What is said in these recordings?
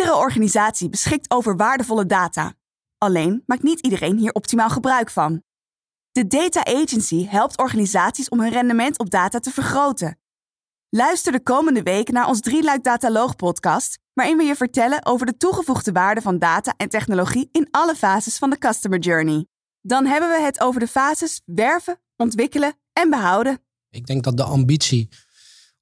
Iedere organisatie beschikt over waardevolle data. Alleen maakt niet iedereen hier optimaal gebruik van. De Data Agency helpt organisaties om hun rendement op data te vergroten. Luister de komende week naar ons Drieluik Dataloog podcast, waarin we je vertellen over de toegevoegde waarde van data en technologie in alle fases van de customer journey. Dan hebben we het over de fases werven, ontwikkelen en behouden. Ik denk dat de ambitie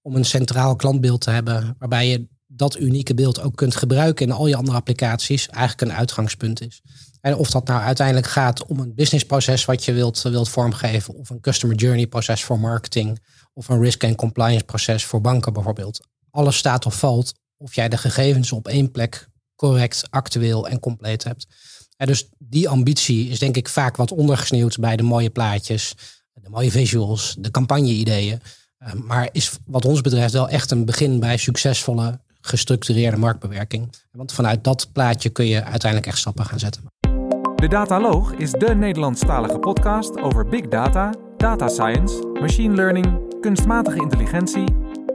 om een centraal klantbeeld te hebben, waarbij je dat unieke beeld ook kunt gebruiken in al je andere applicaties, eigenlijk een uitgangspunt is. En of dat nou uiteindelijk gaat om een businessproces wat je wilt, wilt vormgeven, of een customer journey proces voor marketing, of een risk and compliance proces voor banken bijvoorbeeld. Alles staat of valt of jij de gegevens op één plek correct, actueel en compleet hebt. En dus die ambitie is denk ik vaak wat ondergesneeuwd bij de mooie plaatjes, de mooie visuals, de campagne-ideeën. Eh, maar is wat ons betreft wel echt een begin bij succesvolle gestructureerde marktbewerking. Want vanuit dat plaatje kun je uiteindelijk echt stappen gaan zetten. De Dataloog is de Nederlandstalige podcast over big data, data science, machine learning, kunstmatige intelligentie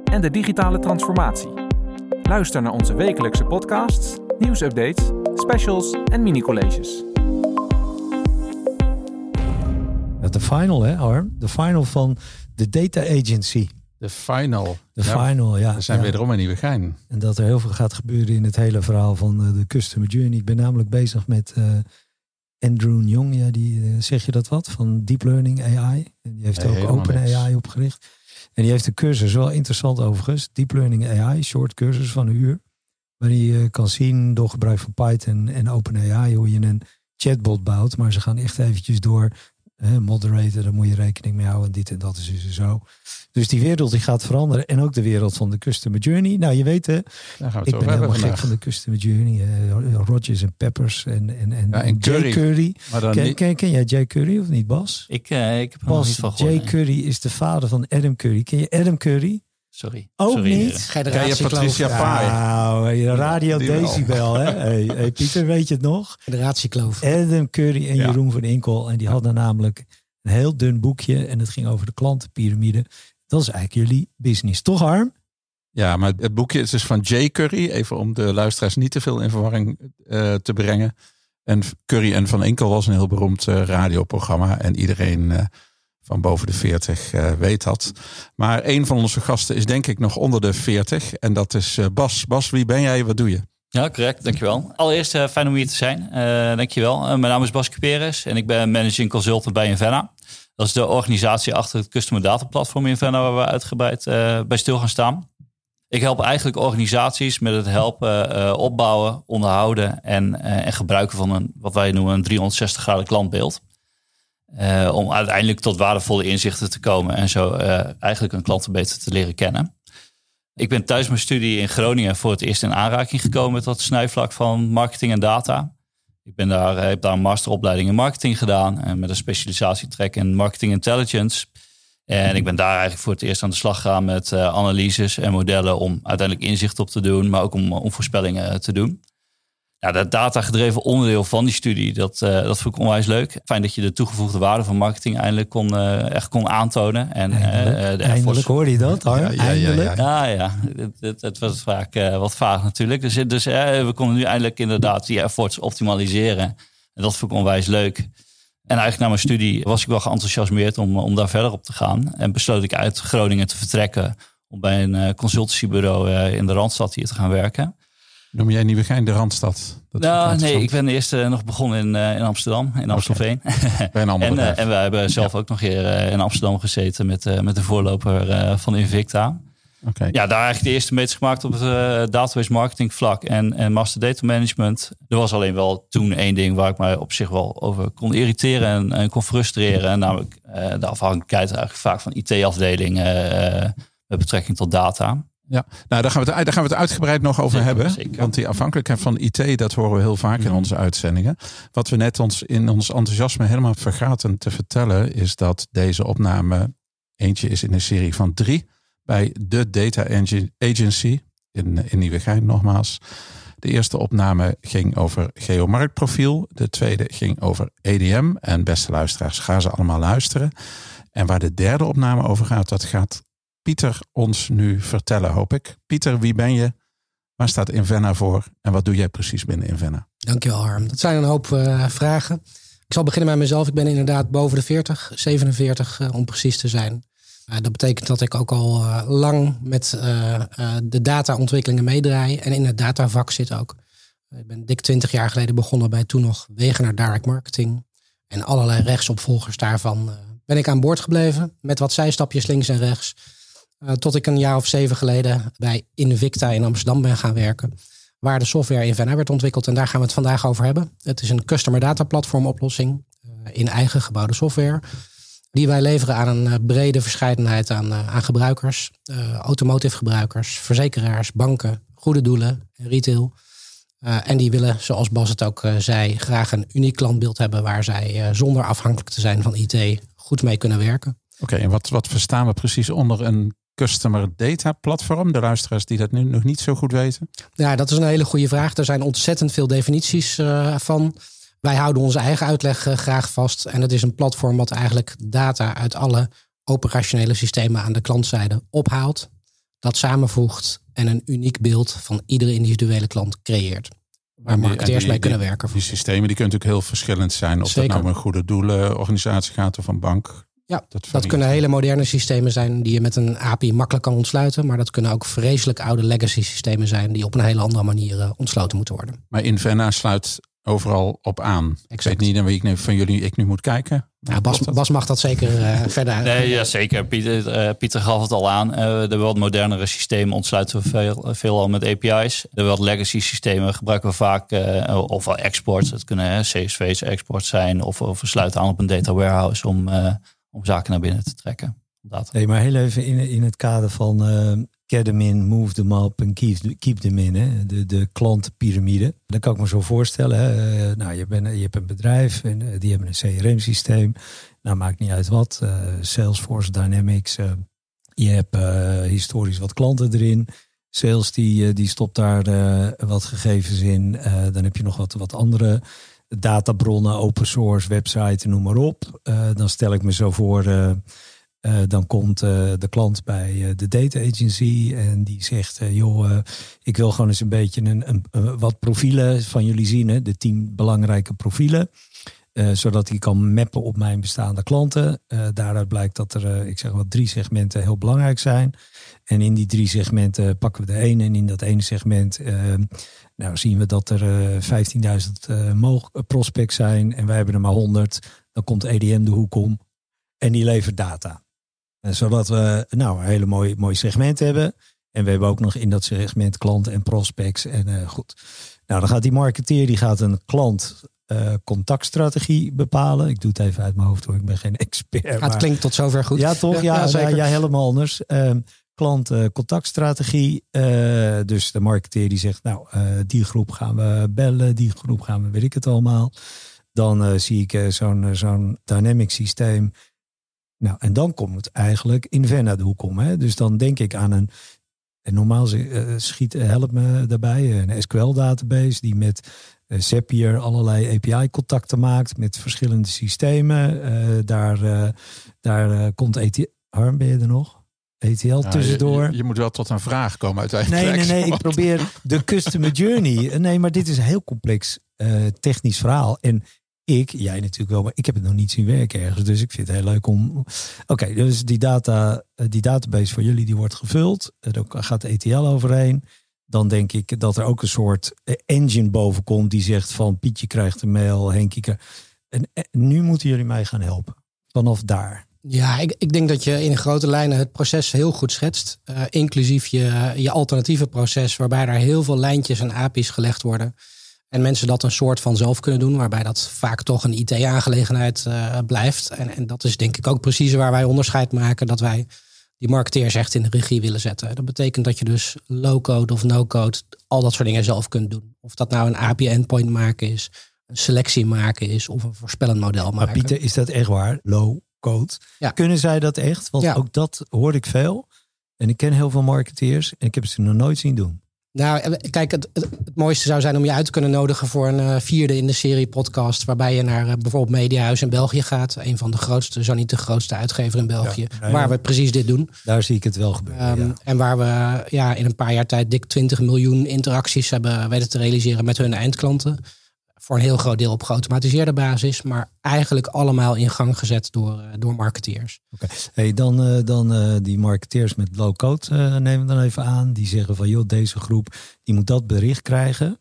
en de digitale transformatie. Luister naar onze wekelijkse podcasts, nieuwsupdates, specials en mini-colleges. De final, hè, Arm? De final van de Data Agency. De final. De final, ja. We zijn ja. wederom in Nieuwegein. En dat er heel veel gaat gebeuren in het hele verhaal van eh, de Customer Journey. Ik ben namelijk bezig met eh, Andrew Young. Ja, die, eh, zeg je dat wat? Van Deep Learning AI. En die heeft Nee, ook Open niks. AI opgericht. En die heeft een cursus, wel interessant overigens. Deep Learning AI, short cursus van een uur. Waarin je kan zien door gebruik van Python en Open AI hoe je een chatbot bouwt. Maar ze gaan echt eventjes door hè, moderator, daar moet je rekening mee houden. En dit en dat is dus zo. Dus die wereld die gaat veranderen. En ook de wereld van de customer journey. Nou, je weet, hè, Daar gaan we het ik over ben hebben helemaal gek vandaag. van de customer journey. eh, Rodgers en Peppers en, en, en, Ja, en en Jay Curry. Curry. Maar dan Ken, niet- ken, ken jij Jay Curry of niet, Bas? Ik, eh, ik heb nog Bas, niet van gehoord. Jay. Curry is de vader van Adam Curry. Ken je Adam Curry? Sorry. Ook Sorry, niet? Generatiekloof. Patricia Pai. Nou, Radio Die. Decibel, hè? Hey, hey, Pieter, weet je het nog? Generatiekloof. Adam Curry en Ja. Jeroen van Inkel. En die hadden namelijk een heel dun boekje. En het ging over de klantenpyramide. Dat is eigenlijk jullie business. Toch, Harm? Ja, maar het boekje is dus van Jay Curry. Even om de luisteraars niet te veel in verwarring eh, te brengen. En Curry en Van Enkel was een heel beroemd eh, radioprogramma. En iedereen eh, van boven de 40 eh, weet dat. Maar een van onze gasten is denk ik nog onder de 40. En dat is eh, Bas. Bas, wie ben jij? Wat doe je? Ja, correct. Dankjewel. Allereerst eh, fijn om hier te zijn. Eh dankjewel. Mijn naam is Bas Cuperes en ik ben managing consultant bij Invenna. Dat is de organisatie achter het Customer Data Platform Invenna waar we uitgebreid bij stil gaan staan. Ik help eigenlijk organisaties met het helpen opbouwen, onderhouden en, en gebruiken van een, wat wij noemen een 360 graden klantbeeld. Eh, om uiteindelijk tot waardevolle inzichten te komen en zo eh, eigenlijk een klant beter te leren kennen. Ik ben thuis mijn studie in Groningen voor het eerst in aanraking gekomen met dat snijvlak van marketing en data. Ik ben daar, eh, heb daar een masteropleiding in marketing gedaan en met een specialisatietrek in marketing intelligence. En ik ben daar eigenlijk voor het eerst aan de slag gegaan met analyses en modellen om uiteindelijk inzicht op te doen, maar ook om, voorspellingen te doen. Ja, dat datagedreven onderdeel van die studie, dat, eh, dat vond ik onwijs leuk. Fijn dat je de toegevoegde waarde van marketing eindelijk kon, eh, echt kon aantonen. En, eh, Eindelijk, eh, de Eindelijk efforts- hoor je dat, Harm? Ja, ja, ja, Eindelijk. ja. ja, ja. Het, het, het was vaak eh, wat vaag natuurlijk. Dus, dus we konden nu eindelijk inderdaad die efforts optimaliseren. En dat vond ik onwijs leuk. En eigenlijk na mijn studie was ik wel geenthousiasmeerd om, om daar verder op te gaan. En besloot ik uit Groningen te vertrekken om bij een eh, consultancybureau eh, in de Randstad hier te gaan werken. Noem jij Nieuwegein de Randstad? Dat nou, nee, ik ben eerst eh, nog begonnen in, eh, in Amsterdam, in Amstelveen. Ander en, bedrijf. en wij hebben zelf ook nog hier in Amsterdam gezeten met, met de voorloper van Invicta. Ja, daar eigenlijk de eerste meters gemaakt op het database marketing vlak en, en master data management. Er was alleen wel toen één ding waar ik mij op zich wel over kon irriteren en, en kon frustreren. En namelijk de afhankelijkheid eigenlijk vaak van IT-afdeling eh, met betrekking tot data. Ja, nou daar gaan, we het, daar gaan we het uitgebreid nog over Zeker, hebben. zeker. Want die afhankelijkheid van IT, dat horen we heel vaak in onze uitzendingen. Wat we net ons in ons enthousiasme helemaal vergaten te vertellen, is dat deze opname eentje is in een serie van drie bij de Data Agency in, in Nieuwegein nogmaals. De eerste opname ging over geomarktprofiel. De tweede ging over EDM. En beste luisteraars, ga ze allemaal luisteren. En waar de derde opname over gaat, dat gaat Pieter ons nu vertellen, hoop ik. Pieter, wie ben je? Waar staat Invenna voor en wat doe jij precies binnen Invenna? Dankjewel Harm. Dat zijn een hoop uh, vragen. Ik zal beginnen bij mezelf. Ik ben inderdaad boven de 40, 47 uh, om precies te zijn. Uh, dat betekent dat ik ook al lang met de dataontwikkelingen meedraai en in het datavak zit ook. Ik ben dik 20 jaar geleden begonnen bij toen nog Wegener Direct Marketing. En allerlei rechtsopvolgers daarvan ben ik aan boord gebleven. Met wat zijstapjes links en rechts. Tot ik een jaar of zeven geleden bij Invicta in Amsterdam ben gaan werken waar de software in Venna werd ontwikkeld. En daar gaan we het vandaag over hebben. Het is een customer data platform oplossing uh, in eigen gebouwde software. Die wij leveren aan een uh, brede verscheidenheid aan, gebruikers. automotive gebruikers, verzekeraars, banken, goede doelen en retail. en die willen, zoals Bas het ook zei, graag een uniek klantbeeld hebben waar zij zonder afhankelijk te zijn van IT goed mee kunnen werken. Oké, en wat, wat verstaan we precies onder een Customer Data Platform? De luisteraars die dat nu nog niet zo goed weten. Ja, dat is een hele goede vraag. Er zijn ontzettend veel definities uh, van. Wij houden onze eigen uitleg uh, graag vast. En het is een platform wat eigenlijk data uit alle operationele systemen aan de klantzijde ophaalt, dat samenvoegt en een uniek beeld van iedere individuele klant creëert. Waar marketeers mee kunnen werken. Die systemen die kunnen natuurlijk heel verschillend zijn. Of Zeker. dat nou om een goede doelenorganisatie gaat of een bank. Ja, dat, kunnen hele moderne systemen zijn die je met een API makkelijk kan ontsluiten. Maar dat kunnen ook vreselijk oude legacy systemen zijn die op een hele andere manier uh, ontsloten moeten worden. Maar Invenna sluit overal op aan. Ik weet niet naar wie ik nu, van jullie ik nu moet kijken. Ja, Bas, Bas mag dat zeker uh, verder uit. Nee, ja, zeker. Pieter, uh, Pieter gaf het al aan. Uh, de wat modernere systemen ontsluiten we veel, veelal met API's. De wat legacy systemen gebruiken we vaak, of wel exports. Het kunnen CSV's exports zijn. Of, of we sluiten aan op een data warehouse om om zaken naar binnen te trekken. Nee, maar heel even in, in het kader van uh, get them in, move them up en keep, keep them in. Hè? De, de klantenpyramide. Dat kan ik me zo voorstellen. Hè? Uh, nou, je, bent, je hebt een bedrijf en uh, die hebben een CRM-systeem. Nou, maakt niet uit wat. Salesforce, Dynamics. je hebt historisch wat klanten erin. Sales die, die stopt daar wat gegevens in. dan heb je nog wat, wat andere databronnen, open source, website, noem maar op. Uh, dan stel ik me zo voor, uh, uh, dan komt de klant bij de data agency en die zegt, joh, ik wil gewoon eens een beetje een, wat profielen van jullie zien, hè, de tien belangrijke profielen. zodat hij kan mappen op mijn bestaande klanten. daaruit blijkt dat er, ik zeg wat, drie segmenten heel belangrijk zijn. En in die drie segmenten pakken we de ene. En in dat ene segment nou zien we dat er 15.000 uh, prospects zijn en wij hebben er maar 100. Dan komt EDM de hoek om en die levert data. En zodat we nou, een hele mooi, mooi segment hebben. En we hebben ook nog in dat segment klanten en prospects. En uh, goed. Nou, dan gaat die marketeer die gaat een klant uh, contactstrategie bepalen. Ik doe het even uit mijn hoofd hoor, ik ben geen expert. Ja, het klinkt tot zover goed. Ja, toch? Ja, ja, ja, helemaal anders. Uh, klantcontactstrategie. Uh, dus de marketeer die zegt, nou, uh, die groep gaan we bellen, die groep gaan we, weet ik het allemaal. Dan zie ik zo'n zo'n dynamic systeem. Nou, en dan komt het eigenlijk Invenna de hoek om. Hè? Dus dan denk ik aan een, en normaal schiet, helpt me daarbij, een SQL-database die met Zapier allerlei API-contacten maakt met verschillende systemen. daar daar komt ETL. Harm, ben je er nog? ETL tussendoor. Je, je, moet wel tot een vraag komen uiteindelijk. Nee, nee, nee. Ik probeer de customer journey. Nee, maar dit is een heel complex uh, technisch verhaal. En ik, jij natuurlijk wel, maar ik heb het nog niet zien werken ergens. Dus ik vind het heel leuk om. Oké, dus die, data, eh, die database voor jullie die wordt gevuld. Er gaat de ETL overheen. Dan denk ik dat er ook een soort eh, engine boven komt die zegt van Pietje krijgt een mail, Henkie krijgt. En nu moeten jullie mij gaan helpen. Vanaf daar. Ja, ik, ik denk dat je in grote lijnen het proces heel goed schetst. Uh, inclusief je, je alternatieve proces, waarbij er heel veel lijntjes en API's gelegd worden. En mensen dat een soort van zelf kunnen doen, waarbij dat vaak toch een IT-aangelegenheid uh, blijft. En, en dat is denk ik ook precies waar wij onderscheid maken dat wij die marketeers echt in de regie willen zetten. Dat betekent dat je dus low-code of no-code al dat soort dingen zelf kunt doen. Of dat nou een API-endpoint maken is, een selectie maken is of een voorspellend model maken. Maar Pieter, is dat echt waar? Low code. Ja. Kunnen zij dat echt? Want ook dat hoor ik veel. En ik ken heel veel marketeers en ik heb ze nog nooit zien doen. Nou, eh, kijk, het, het, het mooiste zou zijn om je uit te kunnen nodigen voor een eh, vierde in de serie podcast. Waarbij je naar eh, bijvoorbeeld Mediahuis in België gaat. Een van de grootste, zo niet de grootste uitgever in België. Ja, ja, waar we precies dit doen. Daar zie ik het wel gebeuren. Ehm, ja. En waar we ja, in een paar jaar tijd dik 20 miljoen interacties hebben weten te realiseren met hun eindklanten. Voor een heel groot deel op geautomatiseerde basis. Maar eigenlijk allemaal in gang gezet door, eh, door marketeers. Hey, dan eh, dan eh, die marketeers met low-code nemen we dan even aan. Die zeggen van joh, deze groep die moet dat bericht krijgen.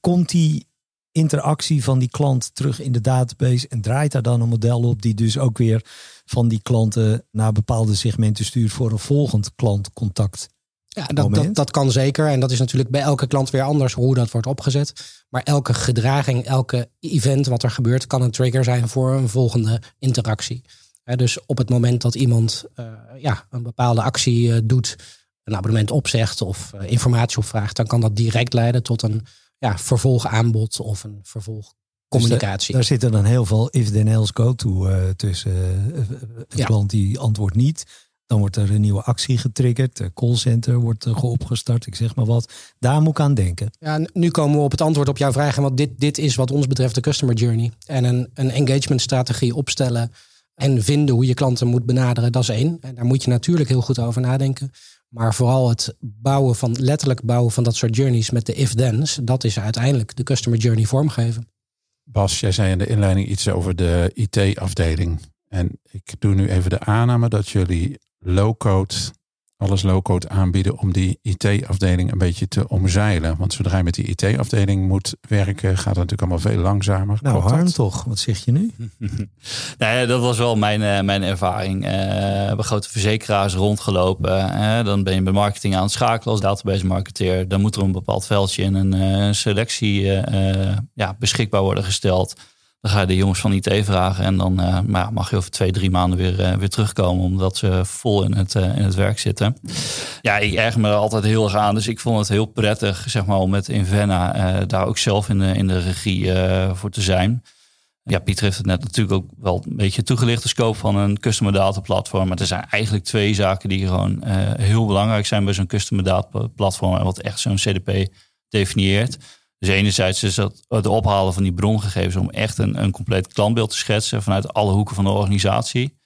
Komt die interactie van die klant terug in de database en draait daar dan een model op die dus ook weer van die klanten naar bepaalde segmenten stuurt voor een volgend klantcontact? Ja, dat, dat, dat kan zeker. En dat is natuurlijk bij elke klant weer anders hoe dat wordt opgezet. Maar elke gedraging, elke event wat er gebeurt, kan een trigger zijn voor een volgende interactie. Dus op het moment dat iemand eh, ja, een bepaalde actie eh, doet, een abonnement opzegt of eh, informatie opvraagt, dan kan dat direct leiden tot een ja, vervolgaanbod of een vervolgcommunicatie. Daar zitten dan heel veel if then else go to tussen. een Ja. klant die antwoordt niet. Dan wordt er een nieuwe actie getriggerd. De callcenter wordt eh, opgestart. Ik zeg maar wat. Daar moet ik aan denken. Ja, nu komen we op het antwoord op jouw vraag. Want dit, dit is wat ons betreft de customer journey. En een, een engagement strategie opstellen en vinden hoe je klanten moet benaderen, dat is één. En daar moet je natuurlijk heel goed over nadenken. Maar vooral het bouwen van, letterlijk bouwen van dat soort journeys met de if-thens, dat is uiteindelijk de customer journey vormgeven. Bas, jij zei in de inleiding iets over de IT-afdeling. En ik doe nu even de aanname dat jullie low-code, alles low-code aanbieden om die IT-afdeling een beetje te omzeilen. Want zodra je met die IT-afdeling moet werken, gaat het natuurlijk allemaal veel langzamer. Nou, Klopt dat? Harm toch? Wat zeg je nu? nou ja, dat was wel mijn, eh, mijn ervaring. Eh, we hebben grote verzekeraars rondgelopen. dan ben je bij marketing aan het schakelen als database marketeer. Dan moet er een bepaald veldje in een eh, selectie eh, eh, ja, beschikbaar worden gesteld. Dan ga je de jongens van IT vragen. En dan eh, maar mag je over twee, drie maanden weer, eh, weer terugkomen. Omdat ze vol in het, eh, in het werk zitten. Ja, ik erger me er altijd heel erg aan. Dus ik vond het heel prettig zeg maar, om met Invenna daar ook zelf in de, in de regie voor te zijn. Ja, Pieter heeft het net natuurlijk ook wel een beetje toegelicht, de scope van een customer data platform. Maar er zijn eigenlijk twee zaken die gewoon heel belangrijk zijn bij zo'n customer data platform. En wat echt zo'n CDP definieert. Dus enerzijds is dat het ophalen van die brongegevens om echt een, een compleet klantbeeld te schetsen vanuit alle hoeken van de organisatie.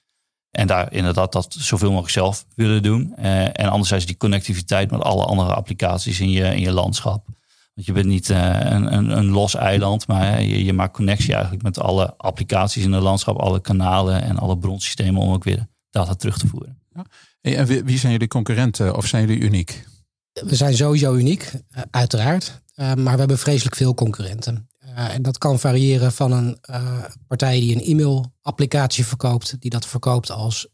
En daar inderdaad dat zoveel mogelijk zelf willen doen. Eh, en anderzijds die connectiviteit met alle andere applicaties in je, in je landschap. Want je bent niet eh, een, een, een los eiland, maar hè, je, je maakt connectie eigenlijk met alle applicaties in het landschap, alle kanalen en alle bronsystemen om ook weer data terug te voeren. Hey, en wie, wie zijn jullie concurrenten of zijn jullie uniek? We zijn sowieso uniek, eh, uiteraard. Eh, maar we hebben vreselijk veel concurrenten. Eh, en dat kan variëren van een eh, partij die een e-mail-applicatie verkoopt, die dat verkoopt als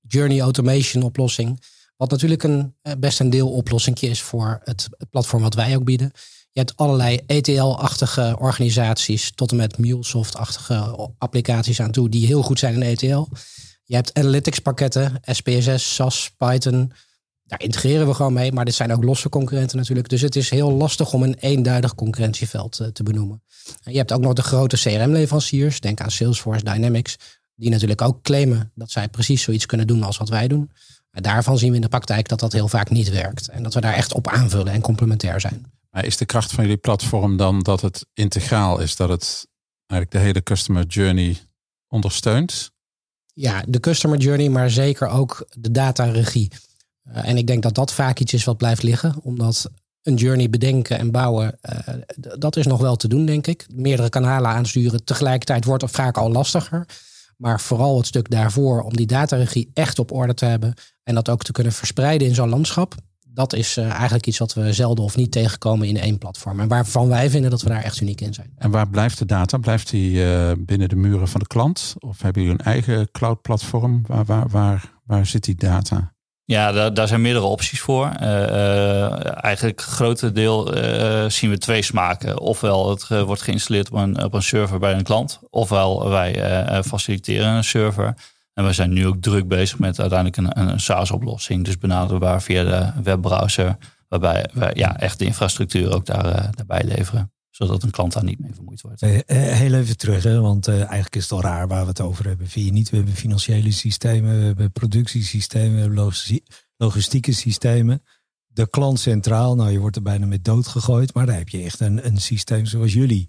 journey automation oplossing. Wat natuurlijk een best een deeloplossing is voor het, het platform wat wij ook bieden. Je hebt allerlei ETL-achtige organisaties tot en met MuleSoft-achtige applicaties aan toe die heel goed zijn in ETL. Je hebt analytics pakketten, SPSS, SAS, Python. Daar integreren we gewoon mee, maar dit zijn ook losse concurrenten natuurlijk. Dus het is heel lastig om een eenduidig concurrentieveld eh, te benoemen. En je hebt ook nog de grote CRM-leveranciers, denk aan Salesforce, Dynamics, die natuurlijk ook claimen dat zij precies zoiets kunnen doen als wat wij doen. Maar daarvan zien we in de praktijk dat dat heel vaak niet werkt. En dat we daar echt op aanvullen en complementair zijn. Maar is de kracht van jullie platform dan dat het integraal is? Dat het eigenlijk de hele customer journey ondersteunt? Ja, de customer journey, maar zeker ook de data-regie. Uh, en ik denk dat dat vaak iets is wat blijft liggen, omdat een journey bedenken en bouwen, uh, dat is nog wel te doen, denk ik. Meerdere kanalen aansturen tegelijkertijd wordt vaak al lastiger. Maar vooral het stuk daarvoor om die dataregie echt op orde te hebben en dat ook te kunnen verspreiden in zo'n landschap. Dat is uh, eigenlijk iets wat we zelden of niet tegenkomen in één platform. En waarvan wij vinden dat we daar echt uniek in zijn. En waar blijft de data? Blijft die binnen de muren van de klant? Of hebben jullie een eigen cloud platform? Waar, waar, waar, waar zit die data? Ja, daar, daar zijn meerdere opties voor. Uh, eigenlijk het grote deel uh, zien we twee smaken. Ofwel het wordt geïnstalleerd op een, op een server bij een klant. Ofwel wij faciliteren een server. En we zijn nu ook druk bezig met uiteindelijk een, een SaaS-oplossing. Dus benaderbaar via de webbrowser. Waarbij we ja, echt de infrastructuur ook daar, daarbij leveren zodat een klant daar niet mee vermoeid wordt. Heel even terug, hè? want uh, eigenlijk is het al raar waar we het over hebben. Vind je niet? We hebben financiële systemen, we hebben productiesystemen, we hebben logistieke systemen. de klant centraal. Nou, je wordt er bijna met dood gegooid. Maar daar heb je echt een, een systeem zoals jullie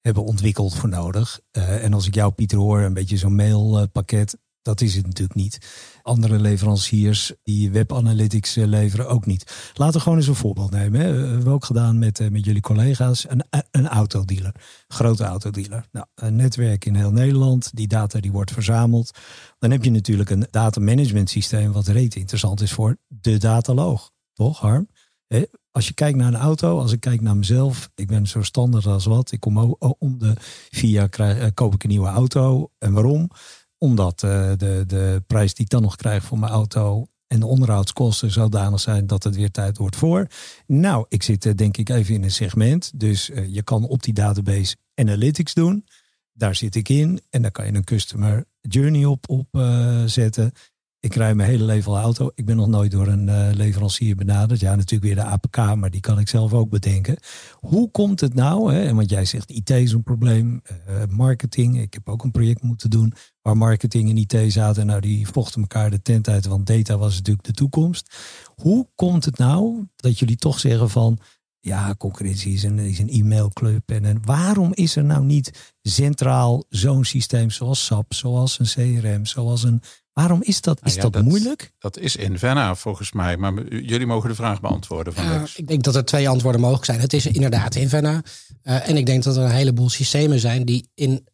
hebben ontwikkeld voor nodig. Uh, en als ik jou, Pieter, hoor, een beetje zo'n mailpakket. Dat is het natuurlijk niet. Andere leveranciers die web analytics eh, leveren ook niet. Laten we gewoon eens een voorbeeld nemen. Hè. We hebben ook gedaan met, eh, met jullie collega's een, een autodealer. Grote autodealer. Nou, een netwerk in heel Nederland. Die data die wordt verzameld. Dan heb je natuurlijk een data management systeem wat reet interessant is voor de dataloog. Toch, Harm? Als je kijkt naar een auto, als ik kijk naar mezelf, ik ben zo standaard als wat. Ik kom om de vier jaar koop ik een nieuwe auto. En waarom? Omdat uh, de, de prijs die ik dan nog krijg voor mijn auto en de onderhoudskosten zodanig zijn dat het weer tijd wordt voor. Nou, ik zit uh, denk ik even in een segment. Dus uh, je kan op die database analytics doen. Daar zit ik in. En daar kan je een customer journey op, op zetten. Ik rij mijn hele leven al auto. Ik ben nog nooit door een leverancier benaderd. Ja, natuurlijk weer de APK, maar die kan ik zelf ook bedenken. Hoe komt het nou? Hè? Want jij zegt IT is een probleem, marketing. Ik heb ook een project moeten doen waar marketing en IT zaten. Nou, die vochten elkaar de tent uit, want data was natuurlijk de toekomst. Hoe komt het nou dat jullie toch zeggen van... Ja, concurrentie is een, is een e-mailclub. En, en waarom is er nou niet centraal zo'n systeem zoals SAP, zoals een CRM, zoals een Waarom is dat? Is nou dat, moeilijk? Dat is Invenna volgens mij. Maar jullie mogen de vraag beantwoorden van uh, Ik denk dat er twee antwoorden mogelijk zijn. Het is inderdaad Invenna. Uh, en ik denk dat er een heleboel systemen zijn die in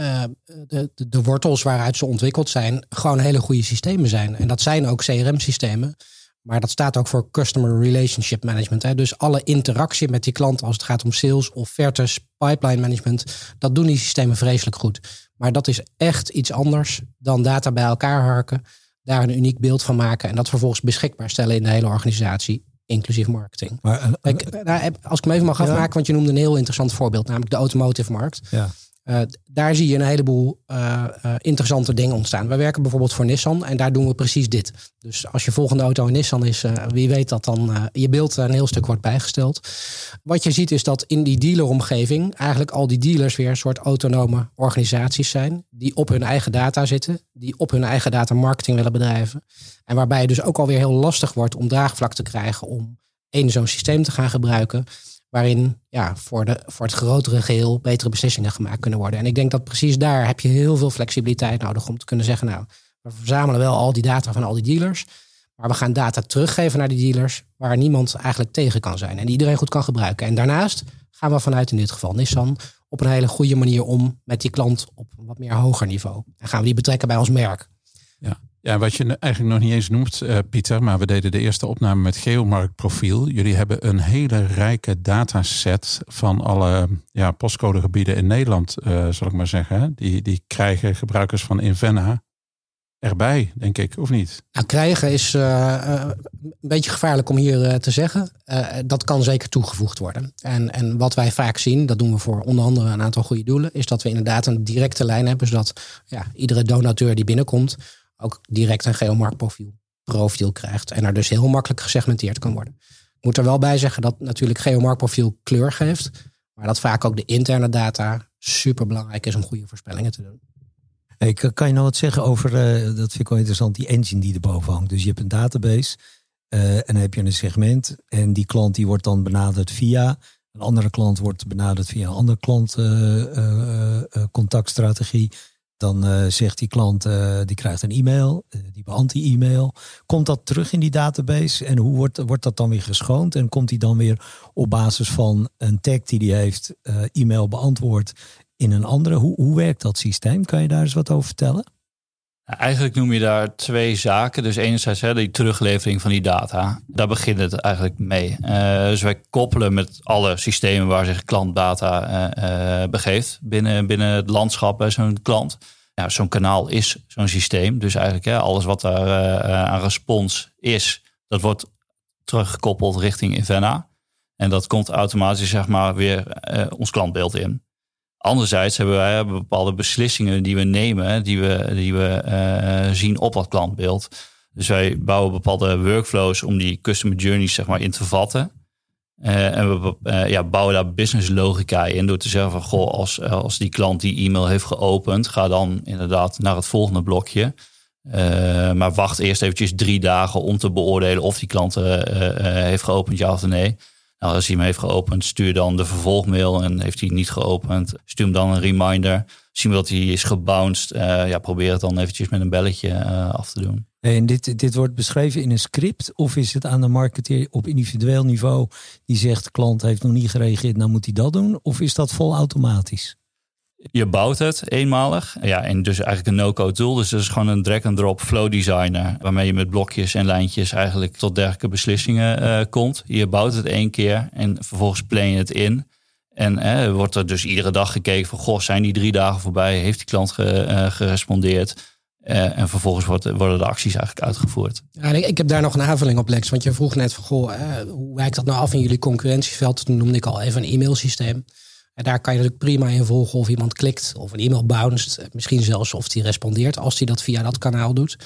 uh, de, de, de, wortels waaruit ze ontwikkeld zijn, gewoon hele goede systemen zijn. En dat zijn ook CRM-systemen. Maar dat staat ook voor Customer Relationship Management. Hè. Dus alle interactie met die klant als het gaat om sales, offertes, pipeline management, dat doen die systemen vreselijk goed. Maar dat is echt iets anders dan data bij elkaar harken, daar een uniek beeld van maken en dat vervolgens beschikbaar stellen in de hele organisatie, inclusief marketing. Maar, uh, Kijk, nou, als ik me even mag afmaken, want je noemde een heel interessant voorbeeld, namelijk de automotive markt. Ja. Uh, daar zie je een heleboel uh, uh, interessante dingen ontstaan. Wij werken bijvoorbeeld voor Nissan en daar doen we precies dit. Dus als je volgende auto een Nissan is, wie weet dat dan je beeld een heel stuk wordt bijgesteld. Wat je ziet is dat in die dealeromgeving eigenlijk al die dealers weer een soort autonome organisaties zijn. Die op hun eigen data zitten, die op hun eigen data marketing willen bedrijven. En waarbij het dus ook alweer heel lastig wordt om draagvlak te krijgen om één zo'n systeem te gaan gebruiken waarin ja, voor, de, voor het grotere geheel betere beslissingen gemaakt kunnen worden. En ik denk dat precies daar heb je heel veel flexibiliteit nodig om te kunnen zeggen, nou, we verzamelen wel al die data van al die dealers, maar we gaan data teruggeven naar die dealers waar niemand eigenlijk tegen kan zijn en die iedereen goed kan gebruiken. En daarnaast gaan we vanuit in dit geval Nissan op een hele goede manier om met die klant op een wat meer hoger niveau. En gaan we die betrekken bij ons merk. Ja, ja, wat je eigenlijk nog niet eens noemt, uh, Pieter, maar we deden de eerste opname met Geomarktprofiel. Jullie hebben een hele rijke dataset van alle ja, postcodegebieden in Nederland, uh, zal ik maar zeggen. Die, die krijgen gebruikers van Invenna erbij, denk ik, of niet? Nou, krijgen is uh, een beetje gevaarlijk om hier te zeggen. dat kan zeker toegevoegd worden. En, en wat wij vaak zien, dat doen we voor onder andere een aantal goede doelen, is dat we inderdaad een directe lijn hebben, zodat ja, iedere donateur die binnenkomt ook direct een geomarktprofiel profiel krijgt. En er dus heel makkelijk gesegmenteerd kan worden. Ik moet er wel bij zeggen dat natuurlijk geomarktprofiel kleur geeft. Maar dat vaak ook de interne data super belangrijk is om goede voorspellingen te doen. Hey, kan je nou wat zeggen over, uh, dat vind ik wel interessant, die engine die erboven hangt. Dus je hebt een database uh, en dan heb je een segment. En die klant die wordt dan benaderd via, een andere klant wordt benaderd via een andere klant uh, contactstrategie. Dan uh, zegt die klant, uh, die krijgt een e-mail, uh, die beantwoordt die e-mail. Komt dat terug in die database en hoe wordt, wordt dat dan weer geschoond? En komt die dan weer op basis van een tag die die heeft, e-mail beantwoord in een andere? Hoe, hoe werkt dat systeem? Kan je daar eens wat over vertellen? Eigenlijk noem je daar twee zaken. Dus enerzijds hè, die teruglevering van die data. Daar begint het eigenlijk mee. Uh, dus wij koppelen met alle systemen waar zich klantdata uh, uh, begeeft binnen, binnen het landschap bij zo'n klant. Ja, zo'n kanaal is zo'n systeem. Dus eigenlijk hè, alles wat daar aan respons is, dat wordt teruggekoppeld richting Invenna. En dat komt automatisch zeg maar weer ons klantbeeld in. Anderzijds hebben wij bepaalde beslissingen die we nemen, die we, die we uh, zien op dat klantbeeld. Dus wij bouwen bepaalde workflows om die customer journeys zeg maar, in te vatten. Uh, en we uh, ja, bouwen daar business logica in door te zeggen van goh, als, als die klant die e-mail heeft geopend, ga dan inderdaad naar het volgende blokje. maar wacht eerst eventjes drie dagen om te beoordelen of die klant heeft geopend, ja of nee. Nou, als hij hem heeft geopend, stuur dan de vervolgmail. En heeft hij niet geopend, stuur hem dan een reminder. Zien we dat hij is gebounced. ja, probeer het dan eventjes met een belletje af te doen. En dit, dit wordt beschreven in een script? Of is het aan de marketeer op individueel niveau die zegt: klant heeft nog niet gereageerd, nou moet hij dat doen? Of is dat vol automatisch? Je bouwt het eenmalig. Ja, en dus eigenlijk een no-code tool. Dus dat is gewoon een drag-and-drop flow designer. Waarmee je met blokjes en lijntjes eigenlijk tot dergelijke beslissingen uh, komt. Je bouwt het één keer en vervolgens plan je het in. En eh, wordt er dus iedere dag gekeken van... Goh, zijn die drie dagen voorbij? Heeft die klant ge, uh, gerespondeerd? Uh, en vervolgens worden de acties eigenlijk uitgevoerd. Ja, ik heb daar nog een aanvulling op, Lex. Want je vroeg net van, goh, hoe wijkt dat nou af in jullie concurrentieveld? Toen noemde ik al even een e-mailsysteem. En daar kan je natuurlijk prima in volgen of iemand klikt of een e-mail bounced. Misschien zelfs of die respondeert als hij dat via dat kanaal doet.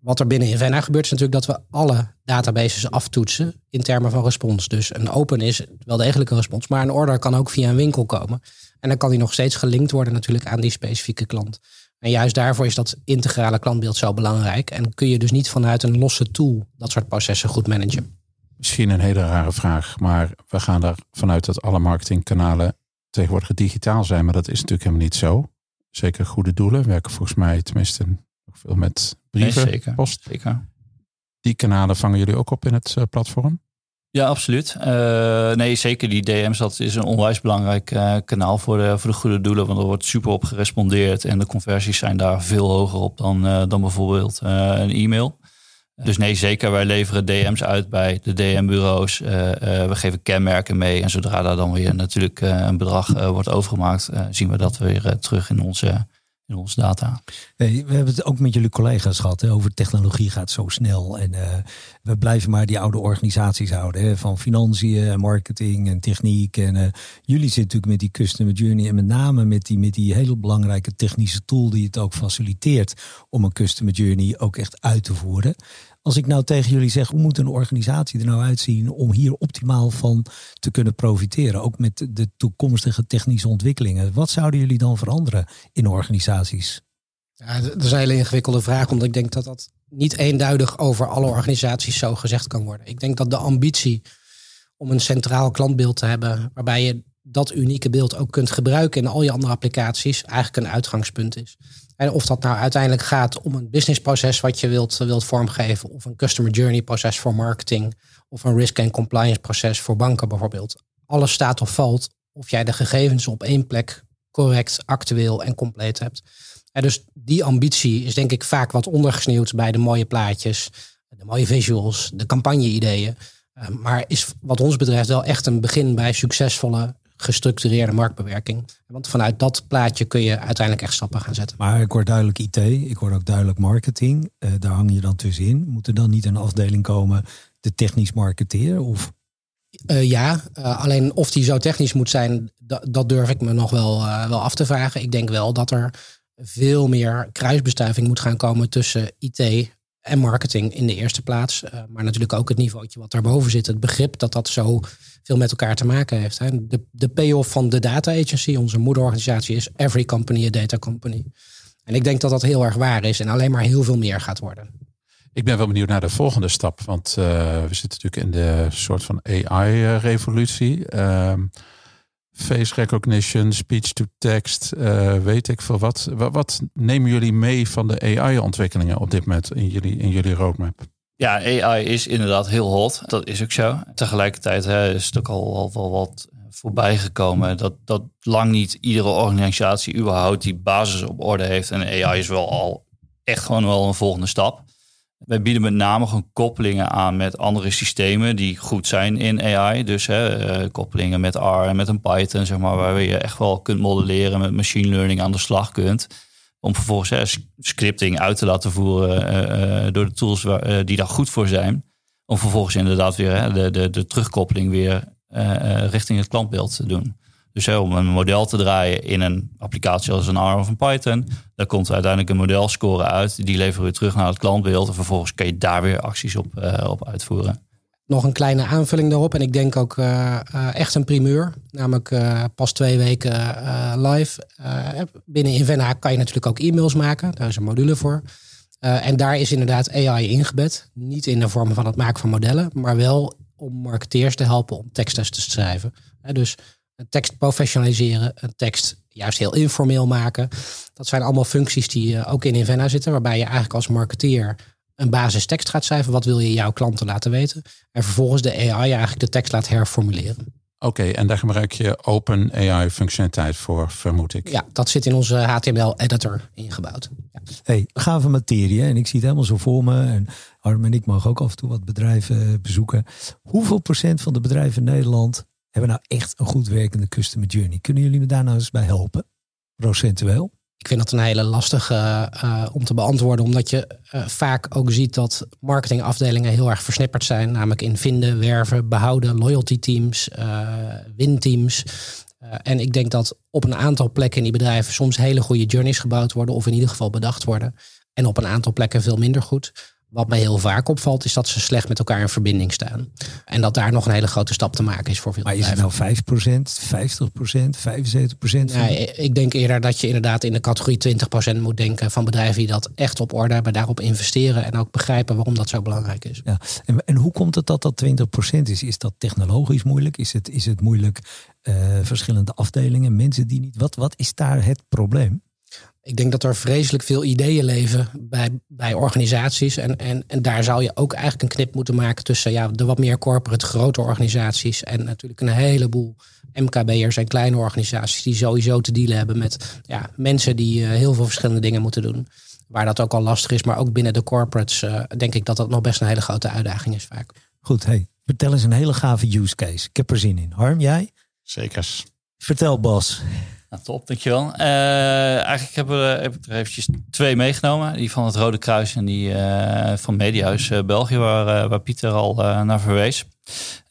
Wat er binnen Invenna gebeurt is natuurlijk dat we alle databases aftoetsen in termen van respons. Dus een open is wel degelijk een respons, maar een order kan ook via een winkel komen. En dan kan die nog steeds gelinkt worden natuurlijk aan die specifieke klant. En juist daarvoor is dat integrale klantbeeld zo belangrijk. En kun je dus niet vanuit een losse tool dat soort processen goed managen. Misschien een hele rare vraag, maar we gaan er vanuit dat alle marketingkanalen tegenwoordig digitaal zijn. Maar dat is natuurlijk helemaal niet zo. Zeker goede doelen werken volgens mij tenminste nog veel met brieven, zeker, post. Zeker. Die kanalen vangen jullie ook op in het eh, platform? Ja, absoluut. Uh, nee, zeker die DM's, dat is een onwijs belangrijk uh, kanaal voor de, voor de goede doelen. Want er wordt super op gerespondeerd en de conversies zijn daar veel hoger op dan, uh, dan bijvoorbeeld een e-mail. Dus nee, zeker. Wij leveren DM's uit bij de DM-bureaus. we geven kenmerken mee. En zodra daar dan weer natuurlijk een bedrag wordt overgemaakt, zien we dat weer terug in onze in onze data. we hebben het ook met jullie collega's gehad over technologie gaat zo snel. En we blijven maar die oude organisaties houden. Hè, van financiën, marketing en techniek. En jullie zitten natuurlijk met die customer journey. En met name met die, met die hele belangrijke technische tool die het ook faciliteert om een customer journey ook echt uit te voeren. Als ik nou tegen jullie zeg, hoe moet een organisatie er nou uitzien om hier optimaal van te kunnen profiteren? Ook met de toekomstige technische ontwikkelingen. Wat zouden jullie dan veranderen in organisaties? Ja, dat is een hele ingewikkelde vraag, omdat ik denk dat dat niet eenduidig over alle organisaties zo gezegd kan worden. Ik denk dat de ambitie om een centraal klantbeeld te hebben, waarbij je dat unieke beeld ook kunt gebruiken in al je andere applicaties, eigenlijk een uitgangspunt is. En of dat nou uiteindelijk gaat om een businessproces wat je wilt, wilt vormgeven, of een customer journey proces voor marketing, of een risk and compliance proces voor banken bijvoorbeeld. Alles staat of valt of jij de gegevens op één plek correct, actueel en compleet hebt. En dus die ambitie is denk ik vaak wat ondergesneeuwd bij de mooie plaatjes, de mooie visuals, de campagne-ideeën. Eh, maar is wat ons betreft wel echt een begin bij succesvolle gestructureerde marktbewerking. Want vanuit dat plaatje kun je uiteindelijk echt stappen gaan zetten. Maar ik hoor duidelijk IT, ik hoor ook duidelijk marketing. Uh, daar hang je dan tussenin. Moet er dan niet een afdeling komen, de technisch marketeer? Of? Uh, ja, uh, alleen of die zo technisch moet zijn, dat durf ik me nog wel, wel af te vragen. Ik denk wel dat er veel meer kruisbestuiving moet gaan komen tussen IT en marketing in de eerste plaats. maar natuurlijk ook het niveautje wat daarboven zit. Het begrip dat dat zo veel met elkaar te maken heeft. Hè. De, de payoff van de data agency, onze moederorganisatie, is every company a data company. En ik denk dat dat heel erg waar is en alleen maar heel veel meer gaat worden. Ik ben wel benieuwd naar de volgende stap, want uh, we zitten natuurlijk in de soort van AI-revolutie. Uh, ehm, face recognition, speech to text, uh, weet ik veel wat. wat. Wat nemen jullie mee van de AI-ontwikkelingen op dit moment in jullie, in jullie roadmap? Ja, AI is inderdaad heel hot. Dat is ook zo. Tegelijkertijd hè, is het ook al, al wel wat voorbij gekomen dat, dat lang niet iedere organisatie überhaupt die basis op orde heeft. En AI is wel al echt gewoon wel een volgende stap. Wij bieden met name gewoon koppelingen aan met andere systemen die goed zijn in AI. Dus hè, eh, koppelingen met R en met een Python, zeg maar, waar je echt wel kunt modelleren, met machine learning aan de slag kunt. Om vervolgens scripting uit te laten voeren uh, uh, door de tools waar, die daar goed voor zijn. Om vervolgens inderdaad weer hè, de, de, de terugkoppeling weer richting het klantbeeld te doen. Dus om een model te draaien in een applicatie als een R of een Python, daar komt uiteindelijk een modelscore uit. Die leveren we terug naar het klantbeeld. En vervolgens kan je daar weer acties op, op uitvoeren nog een kleine aanvulling daarop. En ik denk ook uh, uh, echt een primeur. Namelijk pas twee weken live. binnen Invenna kan je natuurlijk ook e-mails maken. Daar is een module voor. En daar is inderdaad AI ingebed. Niet in de vorm van het maken van modellen, maar wel om marketeers te helpen om teksten te schrijven. dus een tekst professionaliseren, een tekst juist heel informeel maken. Dat zijn allemaal functies die uh, ook in Invenna zitten, waarbij je eigenlijk als marketeer een basistekst gaat schrijven. Wat wil je jouw klanten laten weten? En vervolgens de AI eigenlijk de tekst laat herformuleren. Oké, en daar gebruik je Open AI functionaliteit voor, vermoed ik. Ja, dat zit in onze HTML-editor ingebouwd. Ja. Hey, gave materie. En ik zie het helemaal zo voor me. En Arm en ik mogen ook af en toe wat bedrijven eh, bezoeken. Hoeveel procent van de bedrijven in Nederland hebben nou echt een goed werkende customer journey? Kunnen jullie me daar nou eens bij helpen? Procentueel? Ik vind dat een hele lastige uh, om te beantwoorden, omdat je uh, vaak ook ziet dat marketingafdelingen heel erg versnipperd zijn, namelijk in vinden, werven, behouden, loyalty teams, uh, winteams. en ik denk dat op een aantal plekken in die bedrijven soms hele goede journeys gebouwd worden, of in ieder geval bedacht worden. En op een aantal plekken veel minder goed. Wat mij heel vaak opvalt, is dat ze slecht met elkaar in verbinding staan. En dat daar nog een hele grote stap te maken is voor veel Maar is het nou 5% 50% 75% Ja, ik denk eerder dat je inderdaad in de categorie 20% moet denken van bedrijven die dat echt op orde hebben, daarop investeren en ook begrijpen waarom dat zo belangrijk is. Ja. En, en hoe komt het dat dat 20% is? Is dat technologisch moeilijk? Is het, is het moeilijk uh, verschillende afdelingen, mensen die niet... Wat, wat is daar het probleem? Ik denk dat er vreselijk veel ideeën leven bij, bij organisaties. En, en, en daar zou je ook eigenlijk een knip moeten maken tussen ja, de wat meer corporate grote organisaties. En natuurlijk een heleboel MKB'ers en kleine organisaties die sowieso te dealen hebben met ja, mensen die uh, heel veel verschillende dingen moeten doen. Waar dat ook al lastig is, maar ook binnen de corporates uh, denk ik dat dat nog best een hele grote uitdaging is vaak. Goed, hey, vertel eens een hele gave use case. Ik heb er zin in. Harm, jij? Zekers. Vertel Bas. Nou, top, dankjewel. Uh, eigenlijk heb, heb ik er eventjes twee meegenomen. Die van het Rode Kruis en die uh, van Mediahuis uh, België, waar, waar Pieter al naar verwees.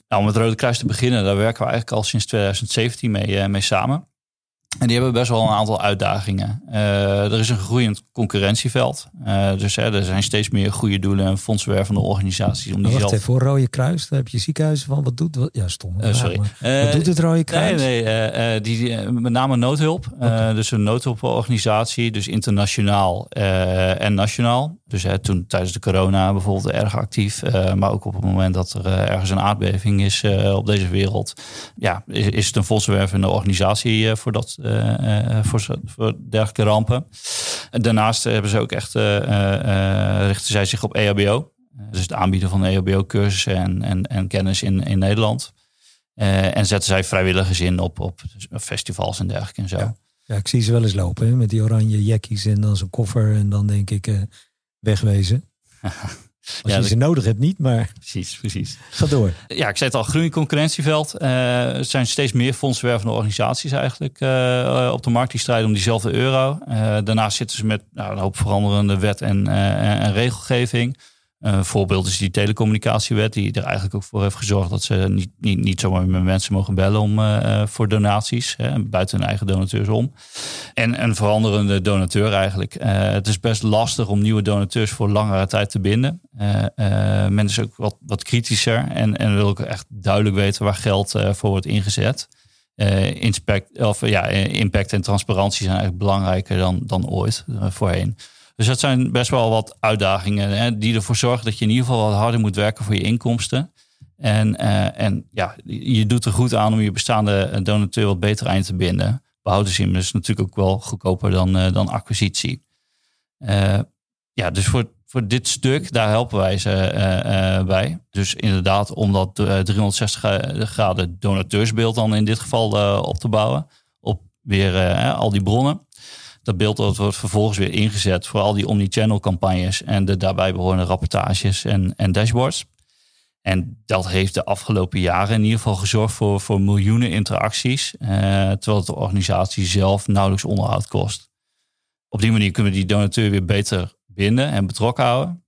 Nou, om het Rode Kruis te beginnen, daar werken we eigenlijk al sinds 2017 mee, mee samen. En die hebben best wel een aantal uitdagingen. Uh, er is een groeiend concurrentieveld. Uh, dus hè, er zijn steeds meer goede doelen en fondswervende organisaties. Om die wacht even, voor Rode Kruis, daar heb je ziekenhuizen van. Wat doet wat? Ja, stom. Uh, sorry. wat doet het Rode Kruis? Nee, nee die, die, met name noodhulp. Okay. dus een noodhulporganisatie, dus internationaal en nationaal. Dus toen tijdens de corona bijvoorbeeld erg actief. maar ook op het moment dat er ergens een aardbeving is op deze wereld. Ja, is, het een fondswervende organisatie voor dat voor, voor dergelijke rampen. En daarnaast hebben ze ook echt, richten zij zich op EHBO. dus het aanbieden van EHBO-cursussen en, en, en kennis in, in Nederland. en zetten zij vrijwilligers in op, op festivals en dergelijke en zo. Ja. ik zie ze wel eens lopen met die oranje jackies en dan zo'n koffer en dan denk ik wegwezen. Als ja, je ze nodig hebt niet, maar... Precies, precies. Ga door. Ja, ik zei het al, groeiend concurrentieveld. Uh, er zijn steeds meer fondswervende organisaties eigenlijk uh, op de markt die strijden om diezelfde euro. Uh, daarnaast zitten ze met nou, een hoop veranderende wet en, en regelgeving. Een voorbeeld is die telecommunicatiewet, die er eigenlijk ook voor heeft gezorgd dat ze niet, niet, niet zomaar met mensen mogen bellen om, uh, voor donaties, hè, buiten hun eigen donateurs om. En een veranderende donateur eigenlijk. Uh, het is best lastig om nieuwe donateurs voor langere tijd te binden. Uh, men is ook wat, wat kritischer en, en wil ook echt duidelijk weten waar geld voor wordt ingezet. Inspect, of, ja, impact en transparantie zijn eigenlijk belangrijker dan, dan ooit voorheen. Dus dat zijn best wel wat uitdagingen hè, die ervoor zorgen dat je in ieder geval wat harder moet werken voor je inkomsten. En, uh, en ja, je doet er goed aan om je bestaande donateur wat beter aan te binden. Behouden ze hem dus natuurlijk ook wel goedkoper dan, uh, dan acquisitie. Uh, ja, dus voor, voor dit stuk, daar helpen wij ze bij. Dus inderdaad, om dat 360 graden donateursbeeld dan in dit geval op te bouwen. Op weer al die bronnen. Dat beeld wordt vervolgens weer ingezet voor al die omnichannel campagnes en de daarbij behorende rapportages en, en dashboards. En dat heeft de afgelopen jaren in ieder geval gezorgd voor, voor miljoenen interacties, eh, terwijl het de organisatie zelf nauwelijks onderhoud kost. Op die manier kunnen we die donateur weer beter binden en betrokken houden.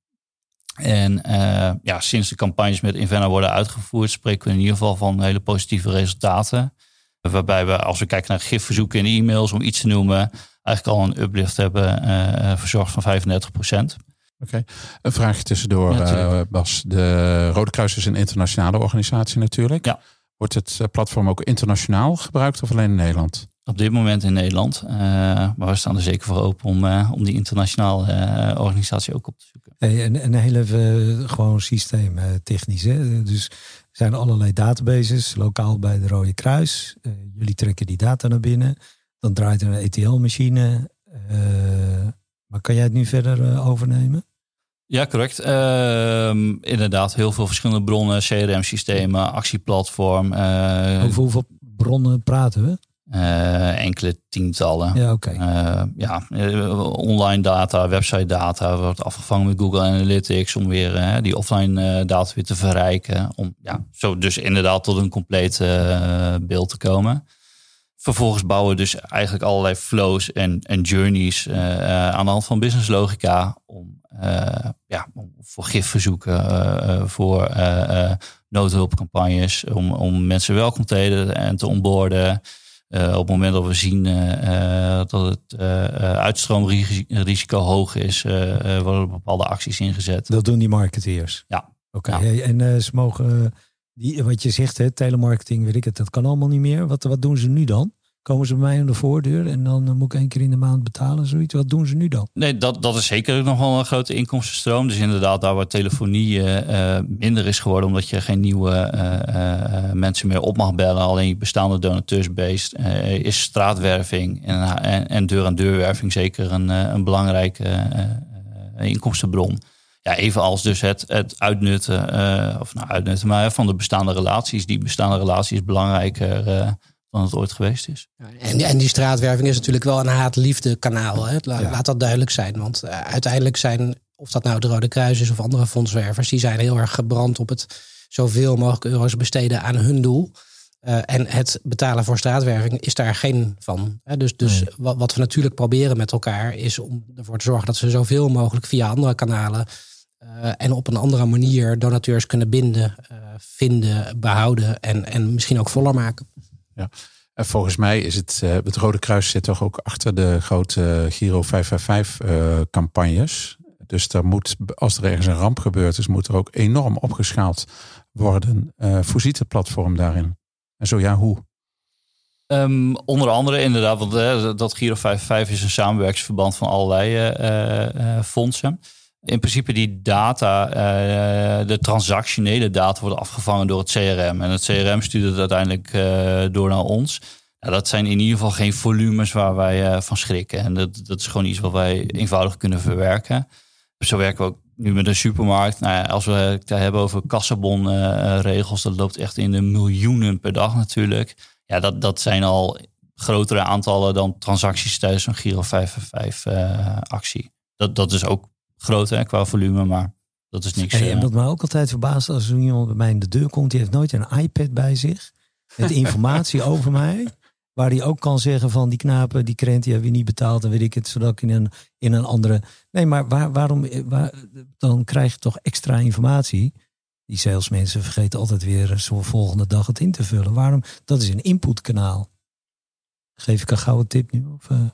En uh, ja, sinds de campagnes met Invenna worden uitgevoerd, spreken we in ieder geval van hele positieve resultaten. Waarbij we, als we kijken naar gifverzoeken en e-mails, om iets te noemen, eigenlijk al een uplift hebben uh, verzorgd van 35 procent. Oké, een vraagje tussendoor, ja, uh, Bas. De Rode Kruis is een internationale organisatie natuurlijk. Ja. Wordt het platform ook internationaal gebruikt of alleen in Nederland? op dit moment in Nederland. Uh, maar we staan er zeker voor open om, uh, om die internationale uh, organisatie ook op te zoeken. Hey, en, en heel even gewoon systeemtechnisch. Hè? Dus er zijn allerlei databases, lokaal bij de Rode Kruis. jullie trekken die data naar binnen. Dan draait een ETL-machine. maar kan jij het nu verder overnemen? Ja, correct. Ehm, inderdaad, heel veel verschillende bronnen, CRM-systemen, actieplatform. Over hoeveel bronnen praten we? Uh, enkele tientallen. Ja, oké. Uh, ja, online data, website data wordt afgevangen met Google Analytics om weer die offline data weer te verrijken. Om ja, zo dus inderdaad tot een compleet beeld te komen. Vervolgens bouwen we dus eigenlijk allerlei flows en, en journeys aan de hand van business logica om, ja, voor gifverzoeken, voor noodhulpcampagnes, om, om mensen welkom te heten en te onboorden. Uh, op het moment dat we zien uh, dat het uh, uitstroomrisico hoog is, worden er bepaalde acties ingezet. Dat doen die marketeers? Ja. Oké, okay. en ze mogen, die, wat je zegt, hè, telemarketing, weet ik het, dat kan allemaal niet meer. Wat, wat doen ze nu dan? Komen ze bij mij aan de voordeur en dan eh, moet ik één keer in de maand betalen, zoiets. Wat doen ze nu dan? Nee, dat, dat is zeker nog wel een grote inkomstenstroom. Dus inderdaad, daar waar telefonie uh, minder is geworden, omdat je geen nieuwe mensen meer op mag bellen, alleen je bestaande donateursbeest, is straatwerving en, en, en deur-aan-deurwerving zeker een, een belangrijke inkomstenbron. Ja, evenals dus het, het uitnutten, of nou uitnutten, maar van de bestaande relaties. Die bestaande relaties is belangrijker dan het ooit geweest is. En, en die straatwerving is natuurlijk wel een haat-liefde kanaal. Hè? Laat, dat duidelijk zijn. Want uh, uiteindelijk zijn, of dat nou het Rode Kruis is of andere fondswervers, die zijn heel erg gebrand op het zoveel mogelijk euro's besteden aan hun doel. Uh, en het betalen voor straatwerving is daar geen van. Hè? Dus, dus wat, wat, we natuurlijk proberen met elkaar is om ervoor te zorgen dat ze zoveel mogelijk via andere kanalen uh, en op een andere manier donateurs kunnen binden, vinden, behouden en, en misschien ook voller maken. Ja. En volgens mij is het, uh, het Rode Kruis zit toch ook achter de grote Giro 555 uh, campagnes. Dus er moet, als er ergens een ramp gebeurd is, moet er ook enorm opgeschaald worden. Uh, voorziet het platform daarin? En zo ja, hoe? Um, onder andere inderdaad, want dat Giro 55 is een samenwerkingsverband van allerlei fondsen in principe die data, uh, de transactionele data worden afgevangen door het CRM. En het CRM stuurt het uiteindelijk uh, door naar ons. Dat zijn in ieder geval geen volumes waar wij uh, van schrikken. En dat, dat is gewoon iets wat wij eenvoudig kunnen verwerken. Zo werken we ook nu met een supermarkt. Nou ja, als we het hebben over kassabonregels, dat loopt echt in de miljoenen per dag natuurlijk. Ja, dat, dat zijn al grotere aantallen dan transacties tijdens een Giro 555 actie. Dat, dat is ook groot hè, qua volume, maar dat is niks. Hey, en wat mij ook altijd verbaast, als er iemand bij mij in de deur komt, die heeft nooit een iPad bij zich. Met informatie over mij. Waar hij ook kan zeggen van die knapen, die krent, die hebben we niet betaald. En weet ik het, zodat ik in een, in een andere... Nee, maar waar, waarom... Waar, dan krijg je toch extra informatie. Die salesmensen vergeten altijd weer zo volgende dag het in te vullen. Waarom? Dat is een inputkanaal. Geef ik een gouden tip nu? Of, uh...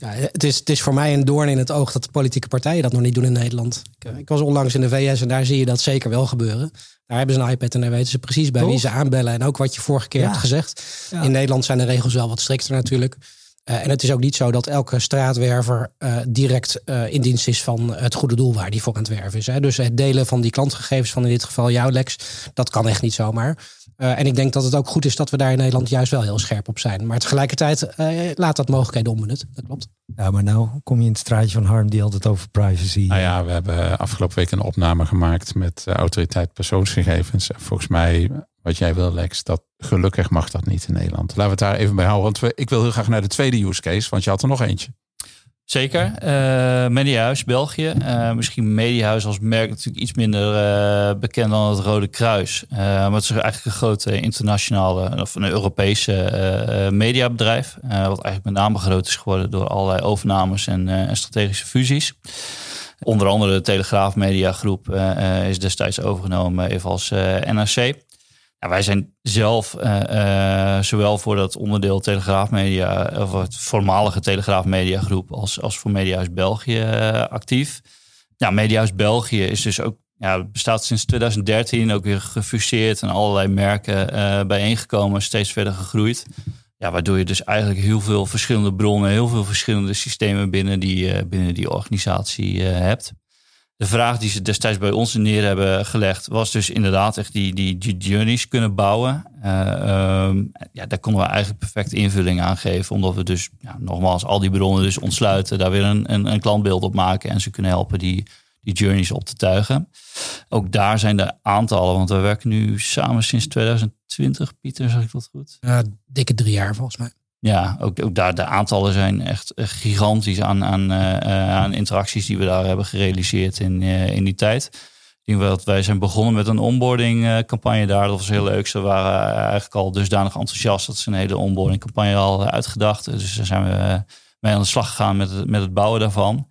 Ja, het, is, het is voor mij een doorn in het oog dat de politieke partijen dat nog niet doen in Nederland. Ik, eh, ik, was onlangs in de VS en daar zie je dat zeker wel gebeuren. Daar hebben ze een iPad en daar weten ze precies bij wie ze aanbellen. En ook wat je vorige keer hebt gezegd. In Nederland zijn de regels wel wat strikter natuurlijk. Uh, en het is ook niet zo dat elke straatwerver uh, direct uh, in dienst is van het goede doel waar die voor aan het werven is. Hè. Dus het delen van die klantgegevens van in dit geval jouw Lex, dat kan echt niet zomaar. Uh, en ik denk dat het ook goed is dat we daar in Nederland juist wel heel scherp op zijn. Maar tegelijkertijd uh, laat dat mogelijkheden onbenut. Dat klopt. Ja, maar nou kom je in het straatje van Harm die altijd over privacy. Nou ja, we hebben afgelopen week een opname gemaakt met de autoriteit persoonsgegevens. Volgens mij, wat jij wil, Lex, dat gelukkig mag dat niet in Nederland. Laten we het daar even bij houden. Want we, ik wil heel graag naar de tweede use case, want je had er nog eentje. Zeker. Uh, Mediahuis België. Uh, misschien Mediahuis als merk natuurlijk iets minder uh, bekend dan het Rode Kruis. maar het is eigenlijk een grote internationale of een Europese mediabedrijf. wat eigenlijk met name groot is geworden door allerlei overnames en, strategische fusies. Onder andere de Telegraaf Mediagroep is destijds overgenomen even als NRC. Ja, wij zijn zelf uh, uh, zowel voor dat onderdeel Telegraaf Media, of het voormalige Telegraaf Media Groep, als, als voor Mediahuis België actief. Ja, Mediahuis België is dus ook, ja, bestaat sinds 2013 ook weer gefuseerd en allerlei merken bijeengekomen, steeds verder gegroeid. ja, waardoor je dus eigenlijk heel veel verschillende bronnen, heel veel verschillende systemen binnen die, binnen die organisatie hebt de vraag die ze destijds bij ons neer hebben gelegd, was dus inderdaad echt die, die, journeys kunnen bouwen. Uh, ja, daar konden we eigenlijk perfect invulling aan geven, omdat we dus ja, nogmaals al die bronnen dus ontsluiten, daar weer een, een, een klantbeeld op maken en ze kunnen helpen die, die journeys op te tuigen. Ook daar zijn de aantallen, want we werken nu samen sinds 2020, Pieter, zeg ik dat goed? Ja, dikke drie jaar volgens mij ja, ook, daar de aantallen zijn echt gigantisch aan, aan, uh, aan interacties die we daar hebben gerealiseerd in, in die tijd. Wij zijn begonnen met een onboarding campagne daar. Dat was heel leuk. Ze waren eigenlijk al dusdanig enthousiast dat ze een hele onboarding campagne al uitgedacht. Dus daar zijn we mee aan de slag gegaan met het, met het bouwen daarvan.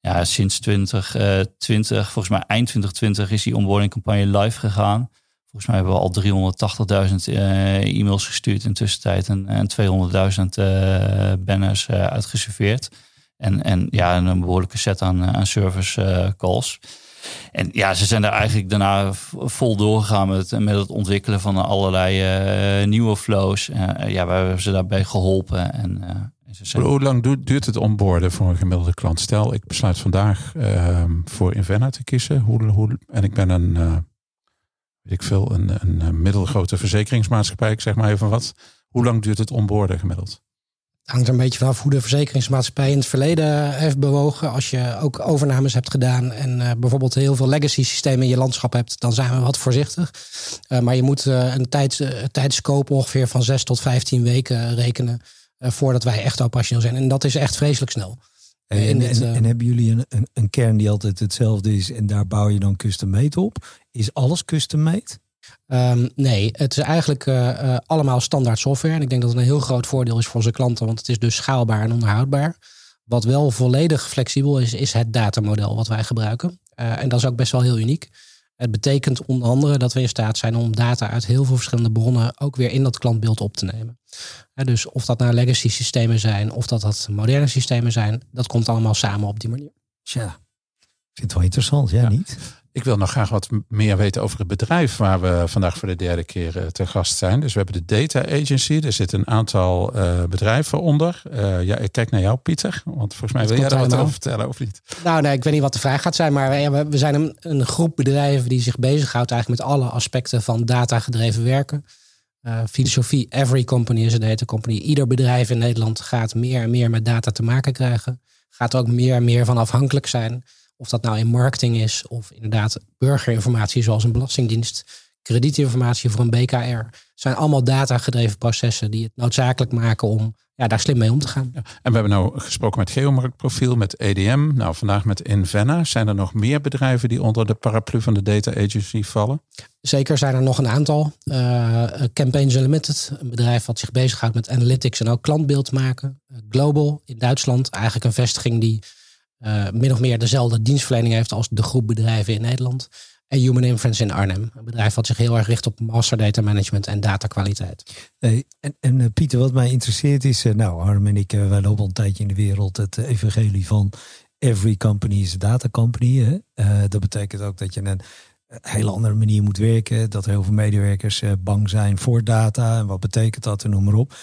Ja, sinds 2020, volgens mij eind 2020 is die onboarding campagne live gegaan. Volgens mij hebben we al 380.000 uh, e-mails gestuurd in tussentijd en, en 200.000 uh, banners uh, uitgeserveerd. En, en ja, een behoorlijke set aan, service calls. En ja, ze zijn er eigenlijk daarna vol doorgegaan met, met het ontwikkelen van allerlei nieuwe flows. ja, we hebben ze daarbij geholpen. En, zijn... Hoe lang duurt het onboorden voor een gemiddelde klant? Stel, ik besluit vandaag ehm, voor Invenna te kiezen. Hoe, en ik ben een ik veel, een, een middelgrote verzekeringsmaatschappij, ik zeg maar even wat. Hoe lang duurt het onboorden gemiddeld? Het hangt er een beetje vanaf hoe de verzekeringsmaatschappij in het verleden heeft bewogen. Als je ook overnames hebt gedaan en uh, bijvoorbeeld heel veel legacy systemen in je landschap hebt, dan zijn we wat voorzichtig. Uh, maar je moet een tijds, tijdscope ongeveer van 6 tot 15 weken rekenen voordat wij echt operationeel zijn. En dat is echt vreselijk snel. En, en, en, hebben jullie een, een, een, kern die altijd hetzelfde is en daar bouw je dan custom made op? Is alles custom made? Um, nee, het is eigenlijk uh, allemaal standaard software. En ik denk dat het een heel groot voordeel is voor onze klanten, want het is dus schaalbaar en onderhoudbaar. Wat wel volledig flexibel is, is het datamodel wat wij gebruiken. Uh, en dat is ook best wel heel uniek. Het betekent onder andere dat we in staat zijn om data uit heel veel verschillende bronnen ook weer in dat klantbeeld op te nemen. Dus of dat nou legacy systemen zijn of dat dat moderne systemen zijn, dat komt allemaal samen op die manier. Tja, ik vind het wel interessant, jij ja. niet? Ik wil nog graag wat meer weten over het bedrijf waar we vandaag voor de derde keer uh, te gast zijn. Dus we hebben de Data Agency. Er zitten een aantal uh, bedrijven onder. Uh, ja, ik kijk naar jou, Pieter. Want volgens mij wil jij daar wat over vertellen, of niet? Nou, nee, ik weet niet wat de vraag gaat zijn. Maar we, we zijn een, een, groep bedrijven die zich bezighoudt eigenlijk met alle aspecten van data-gedreven werken. filosofie, every company is een data company. Ieder bedrijf in Nederland gaat meer en meer met data te maken krijgen. Gaat ook meer en meer van afhankelijk zijn. Of dat nou in marketing is of inderdaad burgerinformatie zoals een belastingdienst, kredietinformatie voor een BKR. zijn allemaal data-gedreven processen die het noodzakelijk maken om ja, daar slim mee om te gaan. Ja, en we hebben nou gesproken met Geomarktprofiel, met EDM, nou vandaag met Invenna. Zijn er nog meer bedrijven die onder de paraplu van de Data Agency vallen? Zeker zijn er nog een aantal. Uh, Campaigns Unlimited, een bedrijf wat zich bezighoudt met analytics en ook klantbeeld maken. Uh, Global in Duitsland, eigenlijk een vestiging die uh, min of meer dezelfde dienstverlening heeft als de groep bedrijven in Nederland. En Human Inference in Arnhem. Een bedrijf wat zich heel erg richt op master data management en datakwaliteit. Hey, en, en uh, Pieter, wat mij interesseert is, uh, nou Harm en ik, wij lopen al een tijdje in de wereld het evangelie van every company is a data company. Hè? dat betekent ook dat je een hele andere manier moet werken. Dat heel veel medewerkers bang zijn voor data. En wat betekent dat en noem maar op.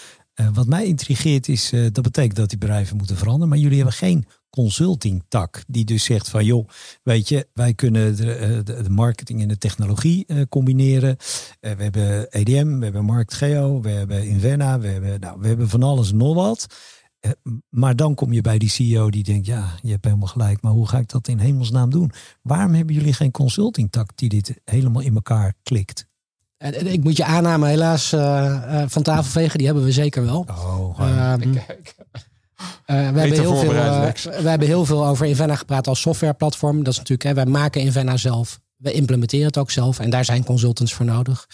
wat mij intrigeert is, dat betekent dat die bedrijven moeten veranderen. Maar jullie hebben geen consulting tak. Die dus zegt van joh, weet je, wij kunnen de, eh, de, de marketing en de technologie uh, combineren. Uh, we hebben EDM, we hebben MarktGeo, we hebben Invenna, we hebben, nou, we hebben van alles en nog wat. Uh, maar dan kom je bij die CEO die denkt, ja, je hebt helemaal gelijk, maar hoe ga ik dat in hemelsnaam doen? Waarom hebben jullie geen consulting tak die dit helemaal in elkaar klikt? Ik moet je aanname helaas van tafel vegen, die hebben we zeker wel. Oh, um, we, hebben heel veel, uh, we hebben heel veel over Invenna gepraat als softwareplatform. Dat is natuurlijk, hè, wij maken Invenna zelf. We implementeren het ook zelf en daar zijn consultants voor nodig.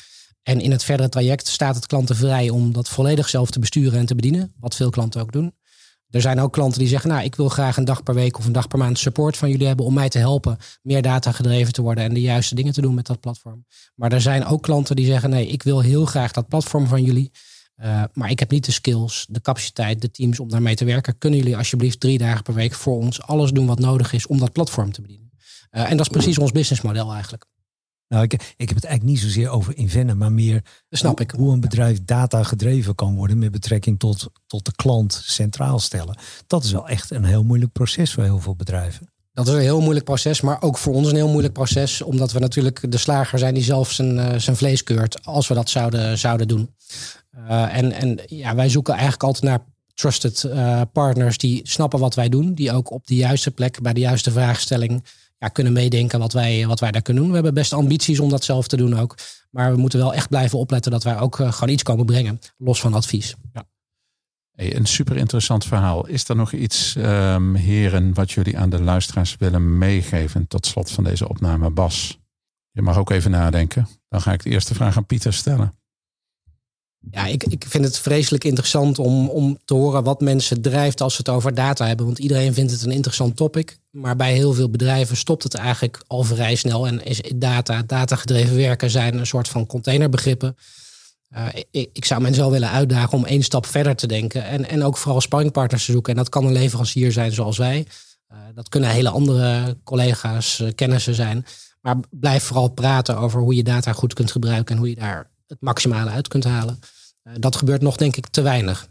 En in het verdere traject staat het klanten vrij om dat volledig zelf te besturen en te bedienen. Wat veel klanten ook doen. Er zijn ook klanten die zeggen, nou, ik wil graag een dag per week of een dag per maand support van jullie hebben om mij te helpen meer data gedreven te worden en de juiste dingen te doen met dat platform. Maar er zijn ook klanten die zeggen, nee, ik wil heel graag dat platform van jullie. Uh, maar ik heb niet de skills, de capaciteit, de teams om daarmee te werken. Kunnen jullie alsjeblieft drie dagen per week voor ons alles doen wat nodig is om dat platform te bedienen? Uh, en dat is precies ons businessmodel eigenlijk. Nou, ik, ik heb het eigenlijk niet zozeer over invennen, maar meer Dat snap hoe, ik. hoe een bedrijf data gedreven kan worden met betrekking tot, tot de klant centraal stellen. Dat is wel echt een heel moeilijk proces voor heel veel bedrijven. Dat is een heel moeilijk proces, maar ook voor ons een heel moeilijk proces. Omdat we natuurlijk de slager zijn die zelf zijn, eh, zijn vlees keurt. Als we dat zouden, zouden doen. Eh, en en ja, wij zoeken eigenlijk altijd naar trusted eh, partners die snappen wat wij doen. Die ook op de juiste plek, bij de juiste vraagstelling ja, kunnen meedenken wat wij, wat wij daar kunnen doen. We hebben best ambities om dat zelf te doen ook. Maar we moeten wel echt blijven opletten dat wij ook gewoon iets komen brengen. Los van advies. Een super interessant verhaal. Is er nog iets, ehm, heren, wat jullie aan de luisteraars willen meegeven tot slot van deze opname? Bas, je mag ook even nadenken. Dan ga ik de eerste vraag aan Pieter stellen. Ja, ik, ik vind het vreselijk interessant om, om te horen wat mensen drijft als ze het over data hebben. Want iedereen vindt het een interessant topic. Maar bij heel veel bedrijven stopt het eigenlijk al vrij snel. En is data, datagedreven werken zijn een soort van containerbegrippen. Uh, ik, zou mensen wel willen uitdagen om één stap verder te denken. En, en ook vooral sparringpartners te zoeken. En dat kan een leverancier zijn zoals wij. Uh, dat kunnen hele andere collega's, uh, kennissen zijn. Maar blijf vooral praten over hoe je data goed kunt gebruiken. En hoe je daar het maximale uit kunt halen. Dat gebeurt nog denk ik te weinig.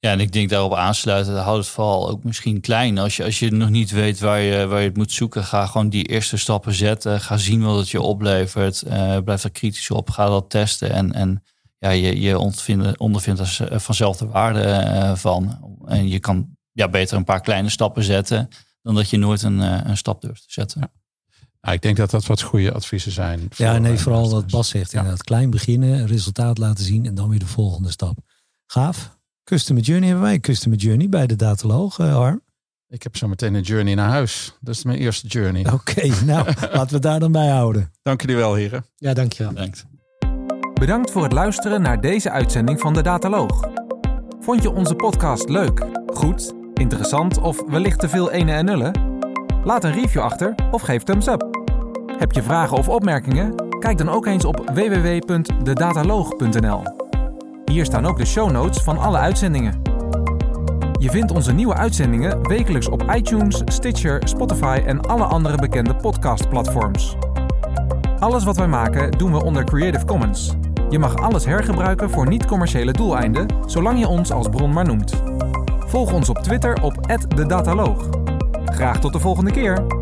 Ja, en ik denk daarop aansluiten, houd het vooral ook misschien klein. Als je, als je nog niet weet waar je, waar je het moet zoeken, ga gewoon die eerste stappen zetten. Ga zien wat het je oplevert. Uh, blijf er kritisch op. Ga dat testen. En, en ja, je, je ondervindt, ondervindt er vanzelf de waarde uh, van. En je kan ja, beter een paar kleine stappen zetten dan dat je nooit een, uh, een stap durft te zetten. Ja. Nou, ik denk dat dat wat goede adviezen zijn. Ja, nee, vooral wat Bas zegt. Inderdaad, klein beginnen, resultaat laten zien en dan weer de volgende stap. Gaaf. Customer Journey hebben wij. Customer Journey bij de Dataloog, uh, Harm. Ik heb zo meteen een journey naar huis. Dat is mijn eerste journey. Oké, okay, nou laten we het daar dan bij houden. Dank jullie wel, heren. Ja, dankjewel. Bedankt. Bedankt voor het luisteren naar deze uitzending van de Dataloog. Vond je onze podcast leuk, goed, interessant of wellicht te veel ene en nullen? Laat een review achter of geef thumbs up. Heb je vragen of opmerkingen? Kijk dan ook eens op www.dedataloog.nl. Hier staan ook de show notes van alle uitzendingen. Je vindt onze nieuwe uitzendingen wekelijks op iTunes, Stitcher, Spotify en alle andere bekende podcastplatforms. Alles wat wij maken doen we onder Creative Commons. Je mag alles hergebruiken voor niet-commerciële doeleinden, zolang je ons als bron maar noemt. Volg ons op Twitter op @dedataloog. Graag tot de volgende keer.